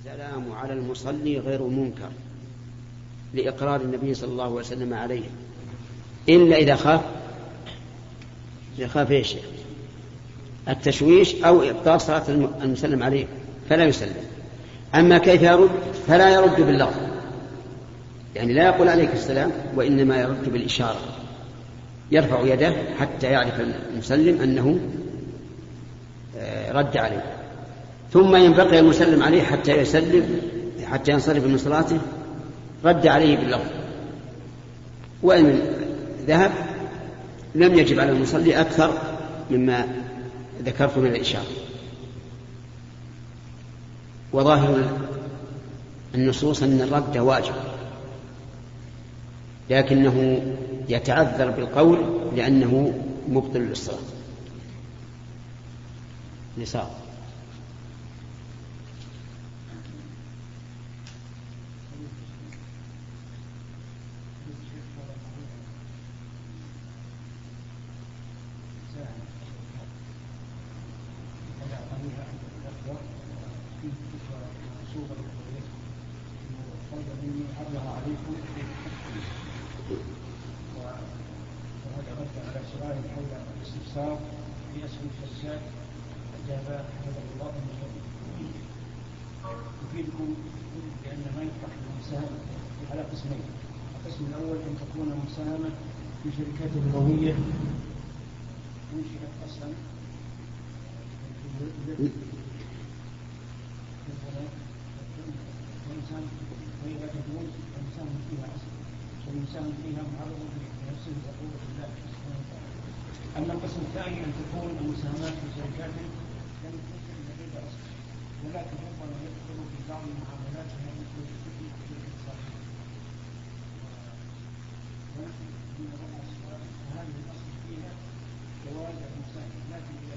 السلام على المصلي غير منكر لإقرار النبي صلى الله عليه وسلم عليه. إلا إذا خاف إذا خاف إيش؟ التشويش أو إبطال صلاة المسلم عليه فلا يسلم. أما كيف يرد؟ فلا يرد باللفظ. يعني لا يقول عليك السلام وإنما يرد بالإشارة. يرفع يده حتى يعرف المسلم أنه آه، رد عليه. ثم ينبقي المسلم عليه حتى يسلم حتى ينصرف من صلاته. رد عليه باللفظ. وإن ذهب لم يجب على المصلي أكثر مما ذكرت من الإشارة. وظاهر النصوص أن الرد واجب. لكنه يتعذر بالقول لأنه مبطل للصلاة. نصاب على سؤال حول الاستفسار في اسم الفساد اجاب حفظه الله من جميع يفيدكم بان ما يفتح المساهمه على قسمين القسم الأول ان تكون مساهمه في شركات ربويه انشئت أصلا إنسان فيها معرض لنفسه وقوة الله سبحانه أما القسم الثاني أن تكون المساهمات في شركات لم تكن لديها أصل ولكن ربما يدخل في بعض معاملاتها مثل الشركة في شركة صاحبها. ونحن من هذه الأصل فيها جواز المساهمة لكن إذا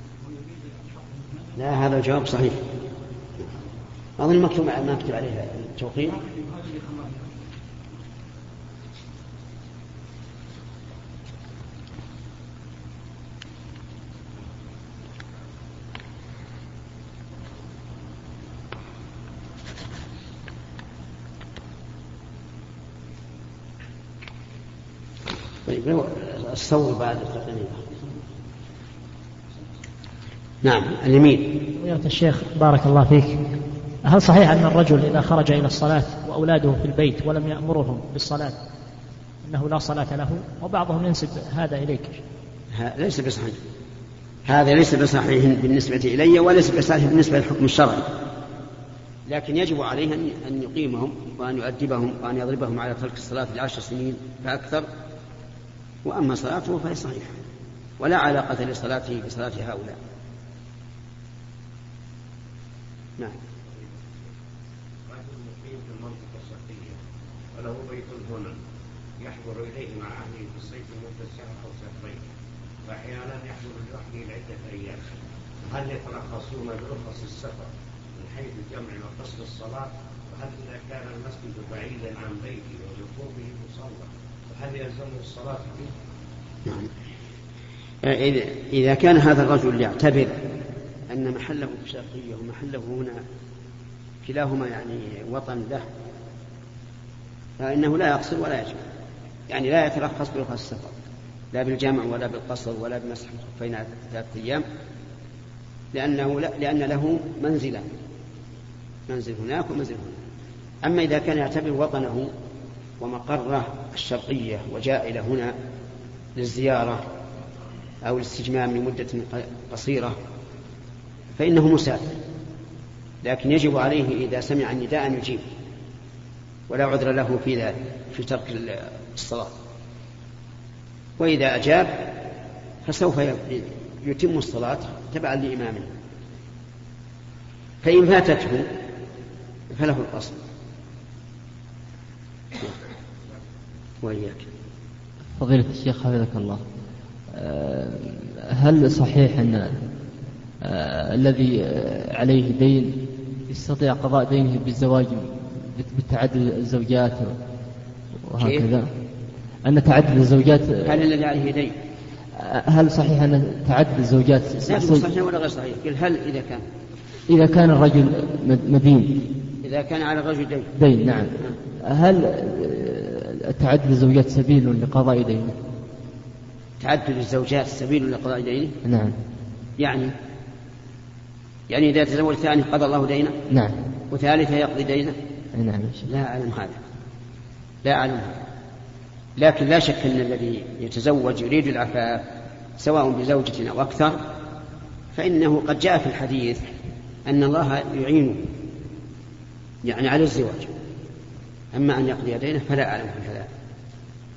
الجواب صحيح. أظن مكتوب ما أكتب عليها التوقيت طيب الصور بعد التقنية. نعم اليمين. يا الشيخ بارك الله فيك. هل صحيح أن الرجل إذا خرج إلى الصلاة وأولاده في البيت ولم يأمرهم بالصلاة أنه لا صلاة له؟ وبعضهم ينسب هذا إليك. ليس بصحيح. هذا ليس بصحيح بالنسبة إلي وليس بصحيح بالنسبة للحكم الشرعي. لكن يجب عليه أن يقيمهم وأن يؤدبهم وأن يضربهم على ترك الصلاة لعشر سنين فأكثر. وأما صلاته فهي صحيحة. ولا علاقة لصلاته بصلاة هؤلاء. نعم. رجل مقيم في المنطقة الشرقية وله بيت هنا يحضر إليه مع أهله في الصيف مدة شهر أو شهرين وأحيانا يحضر لوحده لعدة أيام. هل يترخصون برخص السفر من حيث الجمع وقصر الصلاة؟ وهل إذا كان المسجد بعيدا عن بيته وبقربه مصلى وهل يلزمه الصلاة فيه؟ نعم. إذا كان هذا الرجل يعتبر أن محله في الشرقية ومحله هنا كلاهما يعني وطن له فإنه لا يقصر ولا يجمع يعني لا يترخص برخص السفر لا بالجمع ولا بالقصر ولا بمسح الخفين ثلاثة أيام لأنه لا لأن له منزلا منزل هناك ومنزل هناك أما إذا كان يعتبر وطنه ومقره الشرقية وجاء إلى هنا للزيارة أو الاستجمام لمدة قصيرة فإنه مسافر. لكن يجب عليه إذا سمع النداء أن يجيب. ولا عذر له في ذلك في ترك الصلاة. وإذا أجاب فسوف يتم الصلاة تبعا لإمامه. فإن فاتته فله الأصل. وإياك. فضيلة الشيخ حفظك الله. آه، هل صحيح أن الذي عليه دين يستطيع قضاء دينه بالزواج بتعدد الزوجات وهكذا. أن تعدد الزوجات هل الذي عليه دين؟ هل صحيح أن تعدد الزوجات؟ لا صحيح. ولا غير صحيح. قل هل إذا كان. إذا كان الرجل مدين. إذا كان على الرجل دين. دين نعم. هل تعدد الزوجات سبيل لقضاء دينه؟ تعدد الزوجات سبيل لقضاء دينه؟ نعم. يعني يعني إذا تزوج ثاني قضى الله دينه؟ نعم. وثالثة يقضي دينه؟ نعم لا أعلم هذا. لا أعلم هذا. لكن لا شك أن الذي يتزوج يريد العفاف سواء بزوجة أو أكثر فإنه قد جاء في الحديث أن الله يعينه يعني على الزواج. أما أن يقضي دينه فلا أعلم في هذا.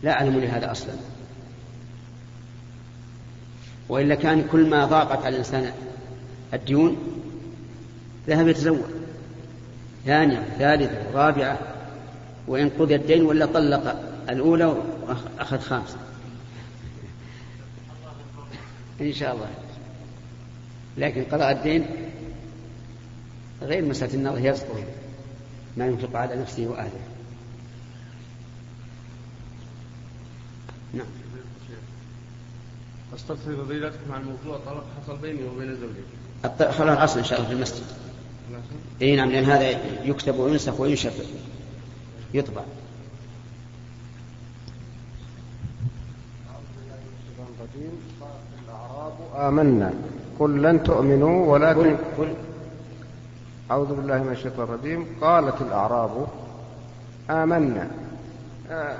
لا أعلم لهذا أصلا. وإلا كان كل ما ضاقت على الإنسان الديون ذهب يتزوج. ثانية ثالثة رابعة وإن قضي الدين ولا طلق الأولى وأخذ خامسة إن شاء الله. لكن قضاء الدين غير مسألة النظر يصدر ما ينفق على نفسه وأهله. نعم. أستغفر فضيلتكم عن موضوع طلاق حصل بيني وبين زوجي. خلاص الأصل إن شاء الله في المسجد. اي نعم لأن هذا يكتب وينسخ وينشر. يطبع. الأعراب آمنا. قل لن تؤمنوا ولكن قل أعوذ بالله من الشيطان الرجيم. قالت الأعراب آمنا. آه،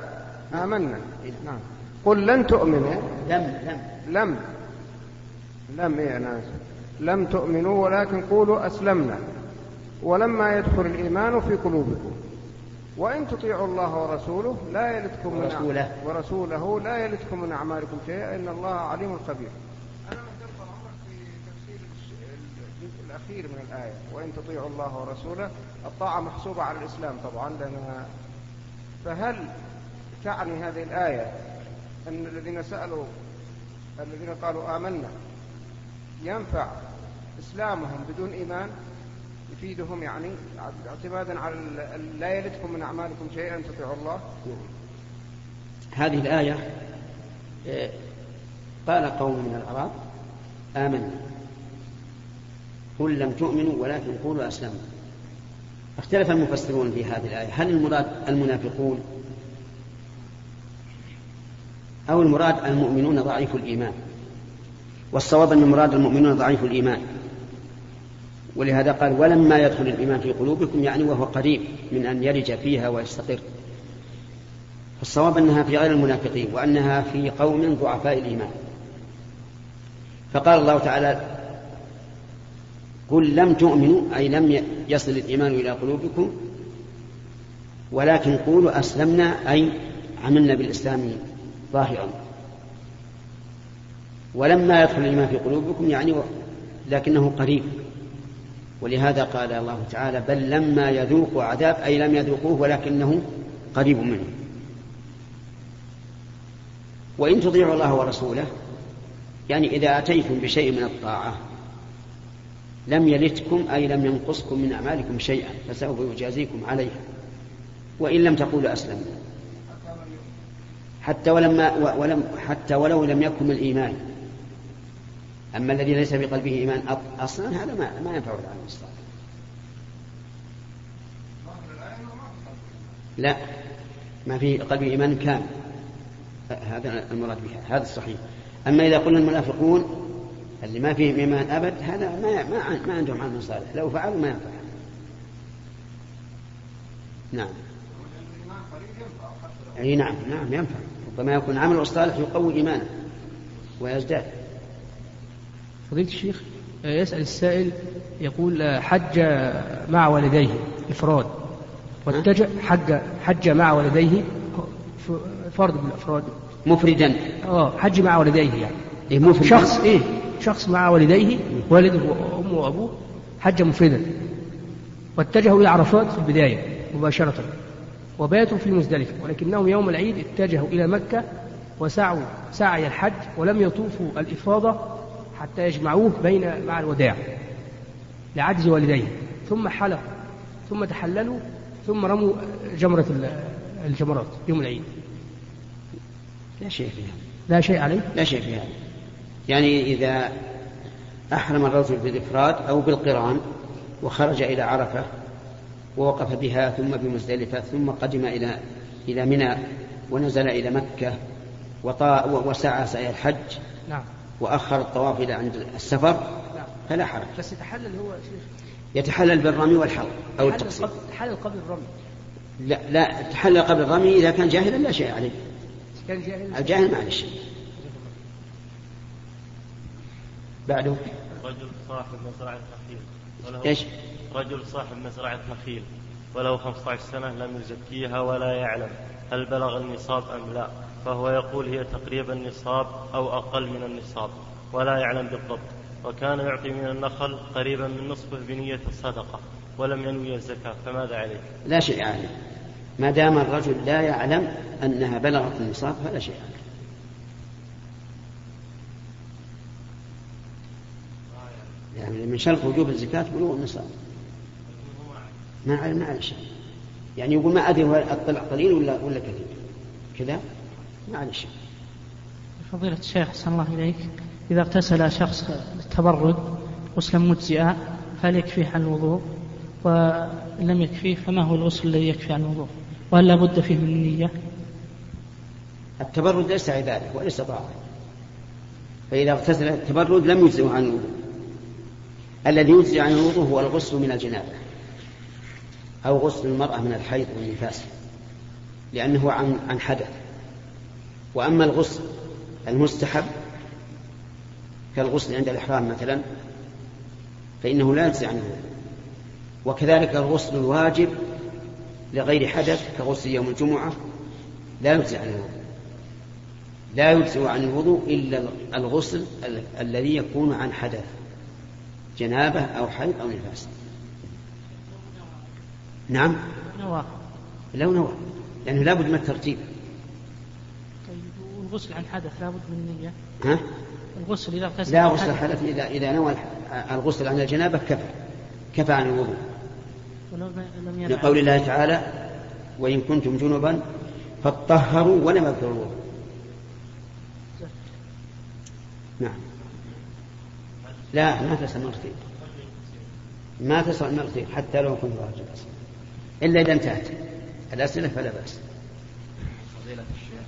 آمنا. نعم. قل لن تؤمنوا. لم لم. لم. لم إيه أنا لم تؤمنوا ولكن قولوا أسلمنا. ولما يدخل الإيمان في قلوبكم. وإن تطيعوا الله ورسوله لا يلدكم من ورسوله, ورسوله لا يلدكم من أعمالكم شيئا. إن الله عليم خبير. أنا عمرك في تفسير الجزء الأخير من الآية. وإن تطيعوا الله ورسوله الطاعة محسوبة على الإسلام طبعا لأنها فهل تعني هذه الآية أن الذين سألوا الذين قالوا آمنا ينفع إسلامهم بدون إيمان؟ يفيدهم يعني؟ اعتمادا على لا يلدكم من أعمالكم شيئا تطيعوا الله؟ هذه الآية آه، قال قوم من الأعراب آمنا قل لم تؤمنوا ولكن قولوا أسلمنا اختلف المفسرون في هذه الآية. هل المراد المنافقون أو المراد المؤمنون ضعيف الإيمان؟ والصواب أن المراد المؤمنون ضعيف الإيمان. ولهذا قال ولما يدخل الإيمان في قلوبكم يعني وهو قريب من أن يرج فيها ويستقر. فالصواب أنها في غير المنافقين وأنها في قوم ضعفاء الإيمان. فقال الله تعالى قل لم تؤمنوا أي لم يصل الإيمان إلى قلوبكم ولكن قولوا أسلمنا أي عملنا بالإسلام ظاهرا. ولما يدخل الإيمان في قلوبكم يعني لكنه قريب. ولهذا قال الله تعالى بل لما يذوقوا عذاب أي لم يذوقوه ولكنه قريب منه. وإن تطيعوا الله ورسوله يعني إذا أتيتم بشيء من الطاعة لم يلتكم أي لم ينقصكم من أعمالكم شيئا فسوف يجازيكم عليها. وإن لم تقولوا أسلمنا. حتى ولما ولم حتى ولو لم يكن الإيمان. أما الذي ليس في قلبه إيمان أصلا هذا ما, ما ينفع العمل الصالح لا ما في قلبه إيمان كامل. هذا المراد بها هذا الصحيح. أما إذا قلنا المنافقون اللي ما فيهم إيمان أبد هذا ما ما, ما عندهم عمل صالح. لو فعلوا ما ينفع. نعم. أي نعم نعم ينفع. ربما يكون عمل الصالح يقوي إيمانه ويزداد. فضيلة الشيخ آه، يسأل السائل يقول آه، حج مع والديه إفراد. واتجه حج حج مع والديه فرد من الأفراد. مفردا. آه حج مع والديه يعني. إيه مفردا. شخص إيه. شخص مع والديه والده وامه وأبوه حج مفردا. واتجهوا إلى عرفات في البداية مباشرة. وباتوا في مزدلفه ولكنهم يوم العيد اتجهوا إلى مكة وسعوا سعي الحج ولم يطوفوا الإفاضة حتى يجمعوه بين مع الوداع لعجز والديه ثم حلقوا ثم تحللوا ثم رموا جمرة ال- الجمرات يوم العيد. لا شيء فيها. لا شيء عليه؟ لا شيء في هذا يعني إذا أحرم الرجل بالإفراد أو بالقران وخرج إلى عرفة ووقف بها ثم بمزدلفة ثم قدم إلى إلى منى ونزل إلى مكة وطا وسعى سعي الحج نعم. وأخر الطواف إلى عند السفر فلا حرج. بس يتحلل هو يا شيخ. يتحلل بالرمي والحلق أو التقصير. قبل- تحلل قبل الرمي. لا لا تحلل قبل الرمي إذا كان جاهلا لا شيء عليه. كان جاهل الجاهل ما عليه شيء. بعده. رجل صاحب مزرعة نخيل. وله إيش؟ رجل صاحب مزرعة نخيل. وله 15 سنة لم يزكيها ولا يعلم. هل بلغ النصاب أم لا؟ فهو يقول هي تقريبا النصاب أو أقل من النصاب ولا يعلم بالضبط. وكان يعطي من النخل قريبا من نصفه بنية الصدقة ولم ينوي الزكاة فماذا عليه؟ لا شيء عليه. ما دام الرجل لا يعلم أنها بلغت النصاب فلا شيء عليه. يعني من شرط وجوب الزكاة بلوغ النصاب. ما عليه ما عليه شيء. يعني يقول ما أدري هو الطلع قليل ولا ولا كثير كذا؟ شيء فضيلة الشيخ أحسن الله إليك. إذا اغتسل شخص للتبرد غسلا مجزئا هل يكفيه عن الوضوء؟ وإن لم يكفيه فما هو الغسل الذي يكفي عن الوضوء؟ وهل لا بد فيه من النية التبرد ليس عبادة وليس طاعة فإذا اغتسل التبرد لم يجزئه عن الوضوء. الذي يجزي عن الوضوء هو الغسل من الجنابة. أو غسل المرأة من الحيض والنفاس لأنه عن عن حدث. وأما الغسل المستحب كالغسل عند الإحرام مثلا فإنه لا يجزي عنه. وكذلك الغسل الواجب لغير حدث كغسل يوم الجمعة لا يجزي عن الوضوء لا يجزي عن الوضوء إلا الغسل ال- الذي يكون عن حدث جنابة أو حيض أو نفاس. نعم. لو نوى لأنه لا بد من الترتيب. طيب والغسل عن حدث لا بد من النية. ها؟ الغسل إذا اغتسل لا غسل حدث. الحدث إذا إذا نوى الغسل عن الجنابة كفى. كفى عن الوضوء. لقول الله تعالى وإن كنتم جنبا فاطهروا ولم يذكروا الوضوء. نعم. لا ما تسأل مرتين ما تسأل مرتين حتى لو كنت راجل إلا إذا انتهت الأسئلة فلا بأس فضيلة الشيخ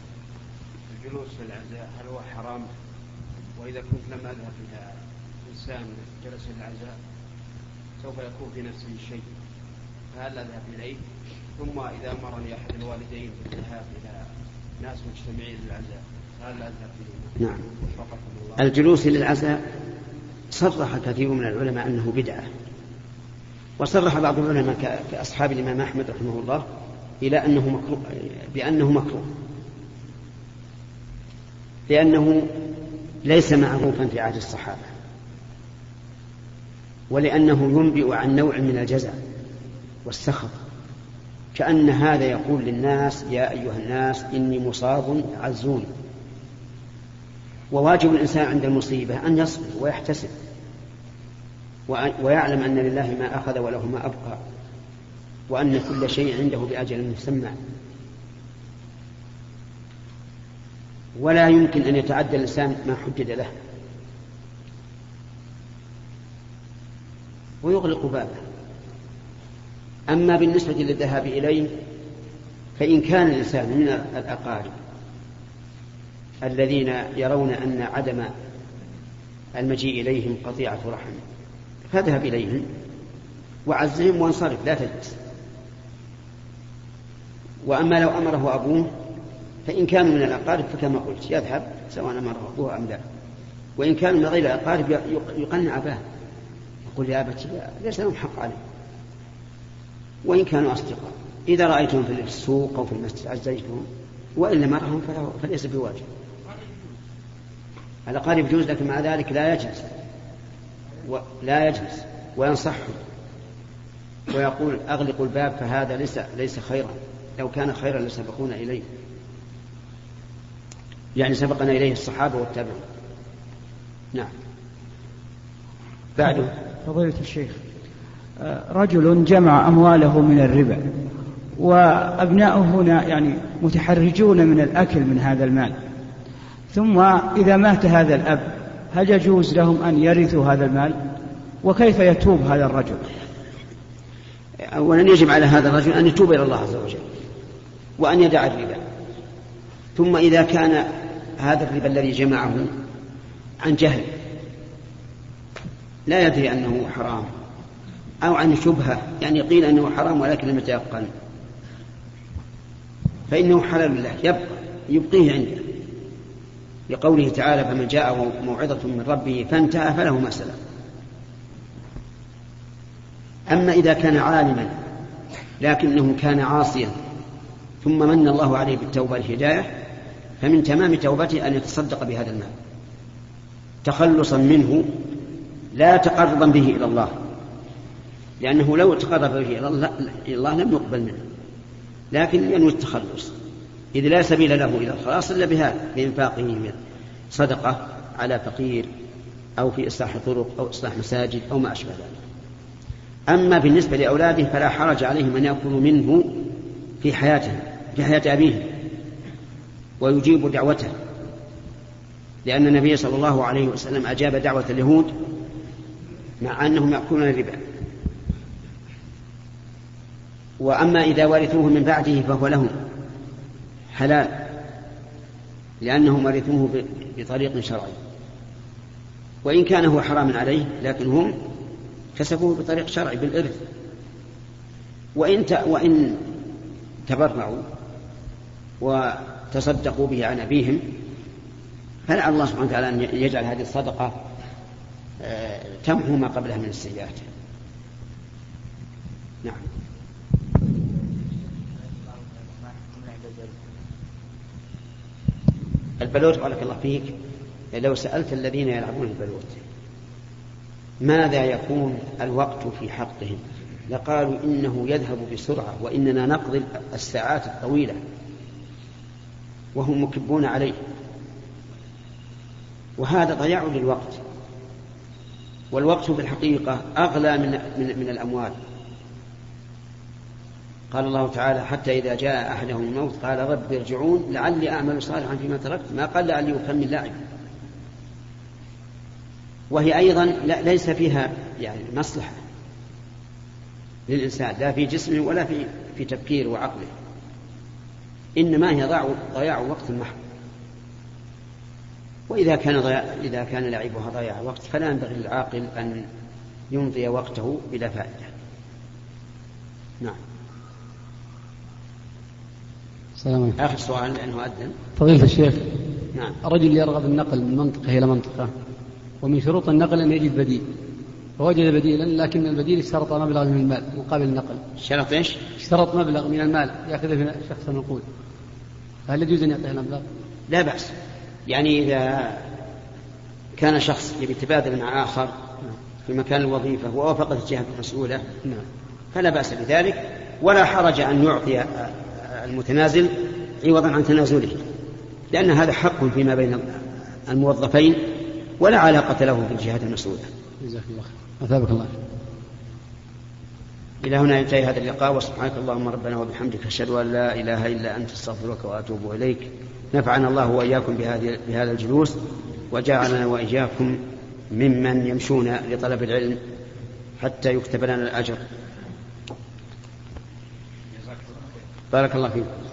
الجلوس في العزاء هل هو حرام؟ وإذا كنت لم أذهب إلى إنسان جلس في العزاء سوف يكون في نفسه شيء فهل أذهب إليه؟ ثم إذا أمرني أحد الوالدين بالذهاب إلى ناس مجتمعين للعزاء هل أذهب إليه؟ نعم وفقكم الله الجلوس للعزاء صرح كثير من العلماء أنه بدعة وصرح بعض العلماء كأصحاب الإمام أحمد رحمه الله إلى أنه مكروه بأنه مكروه. لأنه ليس معروفا في عهد الصحابة. ولأنه ينبئ عن نوع من الجزع والسخط. كأن هذا يقول للناس يا أيها الناس إني مصاب عزوني وواجب الإنسان عند المصيبة أن يصبر ويحتسب. ويعلم أن لله ما أخذ وله ما أبقى وأن كل شيء عنده بأجل مسمى. ولا يمكن أن يتعدى الإنسان ما حدد له. ويغلق بابه. أما بالنسبة للذهاب إليه فإن كان الإنسان من الأقارب الذين يرون أن عدم المجيء إليهم قطيعة رحم فاذهب إليهم. وعزهم وانصرف لا تجلس. وأما لو أمره أبوه فإن كانوا من الأقارب فكما قلت يذهب سواء أمره أبوه أم لا. وإن كانوا من غير الأقارب يقنع أباه. يقول يا أبت ليس لهم حق عليه وإن كانوا أصدقاء إذا رأيتهم في السوق أو في المسجد عزيتهم وإلا مرهم فليس بواجب. الأقارب يجوز لكن مع ذلك لا يجلس لا يجلس وينصحهم ويقول أغلقوا الباب فهذا ليس ليس خيرا لو كان خيرا لسبقونا إليه. يعني سبقنا إليه الصحابة والتابعون. نعم. بعده. فضيلة الشيخ رجل جمع أمواله من الربا وأبناؤه هنا يعني متحرجون من الأكل من هذا المال ثم إذا مات هذا الأب هل يجوز لهم أن يرثوا هذا المال؟ وكيف يتوب هذا الرجل؟ أولا يجب على هذا الرجل أن يتوب إلى الله عز وجل وأن يدع الربا. ثم إذا كان هذا الربا الذي جمعه عن جهل لا يدري أنه حرام أو عن شبهة يعني قيل أنه حرام ولكن لم يتيقن. فإنه حلال له يبقى يبقيه عنده. لقوله تعالى فمن جاءه موعظة من ربه فانتهى فله ما أما إذا كان عالما لكنه كان عاصيا ثم من الله عليه بالتوبة والهداية فمن تمام توبته أن يتصدق بهذا المال تخلصا منه لا تقربا به إلى الله. لأنه لو تقرب به إلى الله لم يقبل منه. لكن ينوي التخلص. إذ لا سبيل له إلى الخلاص إلا بهذا بإنفاقه من صدقة على فقير أو في إصلاح طرق أو إصلاح مساجد أو ما أشبه ذلك. أما بالنسبة لأولاده فلا حرج عليهم أن يأكلوا منه في حياتهم في حياة أبيهم. ويجيب دعوته. لأن النبي صلى الله عليه وسلم أجاب دعوة اليهود مع أنهم يأكلون الربا. وأما إذا ورثوه من بعده فهو لهم. حلال لأنهم ورثوه بطريق شرعي. وإن كان هو حراما عليه لكن هم كسبوه بطريق شرعي بالإرث. وإن وإن تبرعوا وتصدقوا به عن أبيهم فلعل الله سبحانه وتعالى أن يجعل هذه الصدقة آه، تمحو ما قبلها من السيئات. نعم. البلوت بارك الله فيك لو سألت الذين يلعبون البلوت ماذا يكون الوقت في حقهم؟ لقالوا إنه يذهب بسرعة وإننا نقضي الساعات الطويلة وهم مكبون عليه. وهذا ضياع للوقت والوقت في الحقيقة أغلى من, من, من الأموال. قال الله تعالى حتى إذا جاء أحدهم الموت قال رب ارجعون لعلي أعمل صالحا فيما تركت ما قال لعلي أكمل لاعب وهي أيضا ليس فيها يعني مصلحة للإنسان لا في جسمه ولا في في تفكيره وعقله. إنما هي ضياع ضياع وقت محض. وإذا كان ضياع إذا كان لعبها ضياع وقت فلا ينبغي للعاقل أن يمضي وقته بلا فائدة. نعم. السلام عليكم. آخر سؤال لأنه أذن فضيلة الشيخ نعم. رجل يرغب النقل من منطقة إلى منطقة ومن شروط النقل أن يجد بديل. فوجد بديلا لكن البديل اشترط مبلغ من المال مقابل النقل. شرط إيش؟ اشترط مبلغ من المال يأخذه من شخص المنقول فهل يجوز أن يعطيه المبلغ؟ لا بأس. يعني إذا كان شخص يبي يتبادل مع آخر في مكان الوظيفة ووافقت الجهة المسؤولة نعم. فلا بأس بذلك ولا حرج أن يعطي المتنازل عوضا عن تنازله لأن هذا حق فيما بين الموظفين ولا علاقة له بالجهات المسؤولة. جزاك الله خير أثابك الله. إلى هنا ينتهي هذا اللقاء وسبحانك اللهم ربنا وبحمدك أشهد أن لا إله إلا أنت أستغفرك وأتوب إليك. نفعنا الله وإياكم بهذه بهذا الجلوس وجعلنا وإياكم ممن يمشون لطلب العلم حتى يكتب لنا الأجر. بارك الله فيكم.